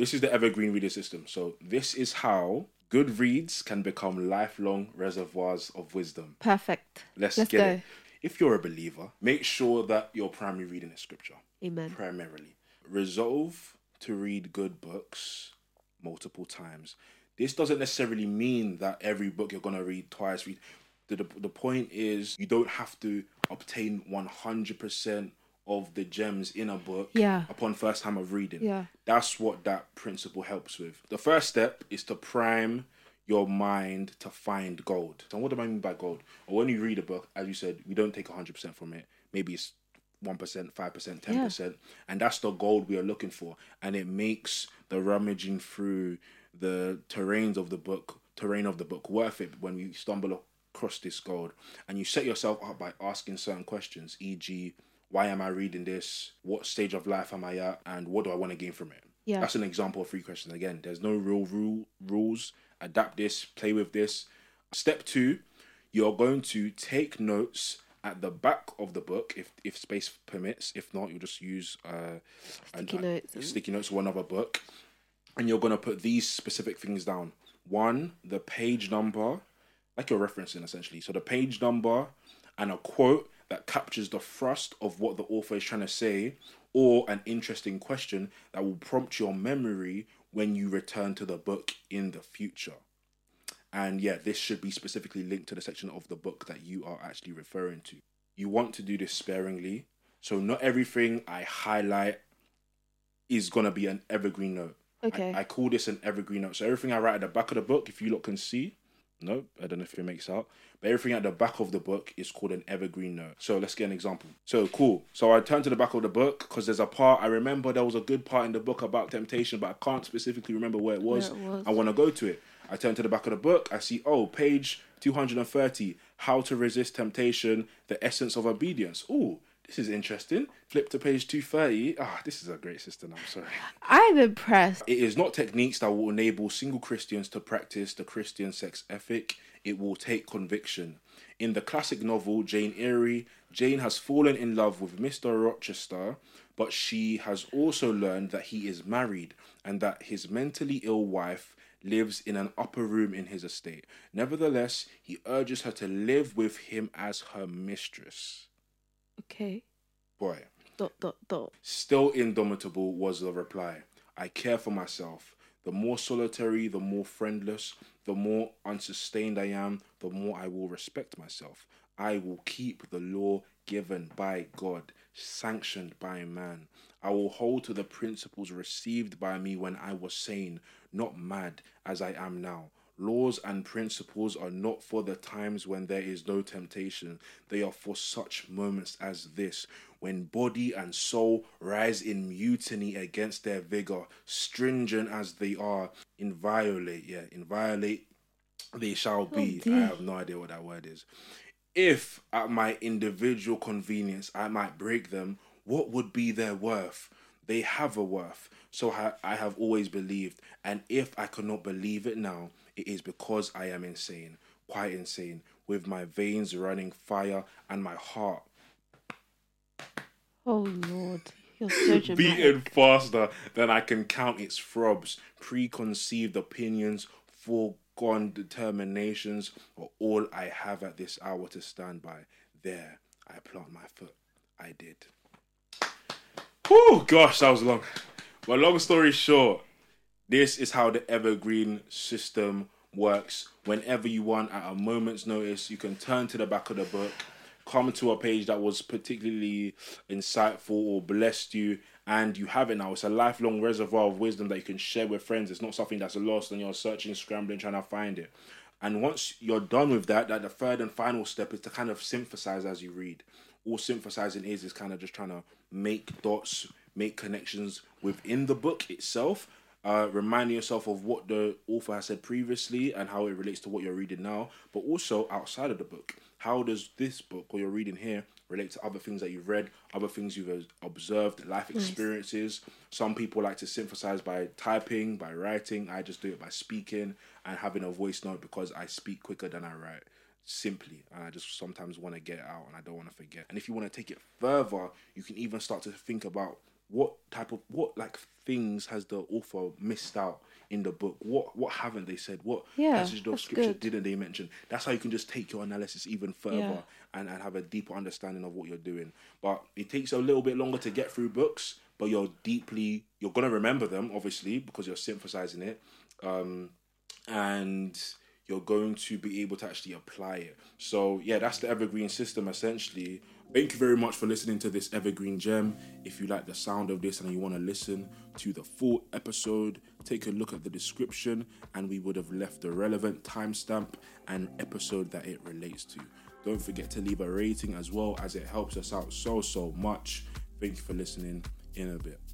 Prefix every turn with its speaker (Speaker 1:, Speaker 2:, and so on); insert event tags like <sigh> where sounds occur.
Speaker 1: This is the evergreen reader system. So this is how good reads can become lifelong reservoirs of wisdom.
Speaker 2: Perfect.
Speaker 1: Let's,
Speaker 2: Let's
Speaker 1: get
Speaker 2: go.
Speaker 1: it. If you're a believer, make sure that your primary reading is scripture.
Speaker 2: Amen.
Speaker 1: Primarily. Resolve to read good books multiple times. This doesn't necessarily mean that every book you're gonna read twice. Read the, the, the point is you don't have to obtain 100% of the gems in a book
Speaker 2: Yeah.
Speaker 1: upon first time of reading.
Speaker 2: Yeah.
Speaker 1: That's what that principle helps with. The first step is to prime your mind to find gold. So what do I mean by gold? Or when you read a book, as you said, we don't take 100% from it. Maybe it's 1%, 5%, 10%. And that's the gold we are looking for. And it makes the rummaging through the terrains of the book, terrain of the book worth it when we stumble across this gold. And you set yourself up by asking certain questions, e.g., why am I reading this? What stage of life am I at? And what do I want to gain from it?
Speaker 2: Yeah.
Speaker 1: That's an example of three questions. Again, there's no real rule rules. Adapt this, play with this. Step two, you're going to take notes at the back of the book if if space permits. If not, you'll just use uh,
Speaker 2: Sticky
Speaker 1: an-
Speaker 2: notes and-
Speaker 1: sticky notes or another book, and you're gonna put these specific things down. One, the page number, like you're referencing essentially. So the page number and a quote that captures the thrust of what the author is trying to say, or an interesting question that will prompt your memory when you return to the book in the future. And yeah, this should be specifically linked to the section of the book that you are actually referring to. You want to do this sparingly. So not everything I highlight is gonna be an evergreen note. I-
Speaker 2: Okay.
Speaker 1: I, call this an evergreen note. So everything I write at the back of the book, if you lot can see, no, I don't know if it makes out, but everything at the back of the book is called an evergreen note. So let's get an example. So cool. So I turn to the back of the book because there's a part I remember there was a good part in the book about temptation, but I can't specifically remember where it was.
Speaker 2: Where it was.
Speaker 1: I want to go to it. I turn to the back of the book. I see, oh, page 230, How to Resist Temptation, The Essence of Obedience. Oh, this is interesting. Flip to page 230. Ah, this is a great system. I'm sorry.
Speaker 2: I'm impressed.
Speaker 1: It is not techniques that will enable single Christians to practice the Christian sex ethic. It will take conviction. In the classic novel Jane Eyre, Jane has fallen in love with Mr. Rochester, but she has also learned that he is married and that his mentally ill wife lives in an upper room in his estate. Nevertheless, he urges her to live with him as her mistress.
Speaker 2: Okay.
Speaker 1: Boy,
Speaker 2: Dot dot dot.
Speaker 1: Still indomitable was the reply. I care for myself. The more solitary, the more friendless, the more unsustained I am, the more I will respect myself. I will keep the law given by God, sanctioned by man. I will hold to the principles received by me when I was sane, not mad as I am now. Laws and principles are not for the times when there is no temptation. They are for such moments as this, when body and soul rise in mutiny against their vigor, stringent as they are, inviolate, yeah, inviolate they shall be. Oh,
Speaker 2: I
Speaker 1: have no idea what that word is. If at my individual convenience I might break them, what would be their worth? They have a worth. So I have always believed. And if I cannot believe it now, it is because I am insane, quite insane, with my veins running fire and my heart
Speaker 2: Oh Lord, you're so <laughs> dramatic.
Speaker 1: beating faster than I can count its throbs. Preconceived opinions, foregone determinations are all I have at this hour to stand by. There, I plant my foot. I did. Whew, gosh, that was long. But long story short, this is how the evergreen system works. Whenever you want, at a moment's notice, you can turn to the back of the book, come to a page that was particularly insightful or blessed you, and you have it now. It's a lifelong reservoir of wisdom that you can share with friends. It's not something that's lost and you're searching, scrambling, trying to find it. And once you're done with that, that the third and final step is to kind of synthesize as you read. All synthesizing is is kind of just trying to make dots, make connections within the book itself. Uh, reminding yourself of what the author has said previously and how it relates to what you're reading now, but also outside of the book. How does this book or you're reading here relate to other things that you've read, other things you've observed, life experiences? Some people like to synthesize by typing, by writing. I just do it by speaking and having a voice note because I speak quicker than I write simply and i just sometimes want to get it out and i don't want to forget and if you want to take it further you can even start to think about what type of what like things has the author missed out in the book? What what haven't they said? What
Speaker 2: Yeah,
Speaker 1: passage of scripture
Speaker 2: good.
Speaker 1: didn't they mention? That's how you can just take your analysis even further
Speaker 2: Yeah.
Speaker 1: and, and have a deeper understanding of what you're doing. But it takes a little bit longer to get through books, but you're deeply you're gonna remember them obviously because you're synthesizing it. Um and you're going to be able to actually apply it. So yeah, that's the evergreen system essentially. Thank you very much for listening to this evergreen gem. If you like the sound of this and you want to listen to the full episode, take a look at the description and we would have left the relevant timestamp and episode that it relates to. Don't forget to leave a rating as well as it helps us out so so much. Thank you for listening in a bit.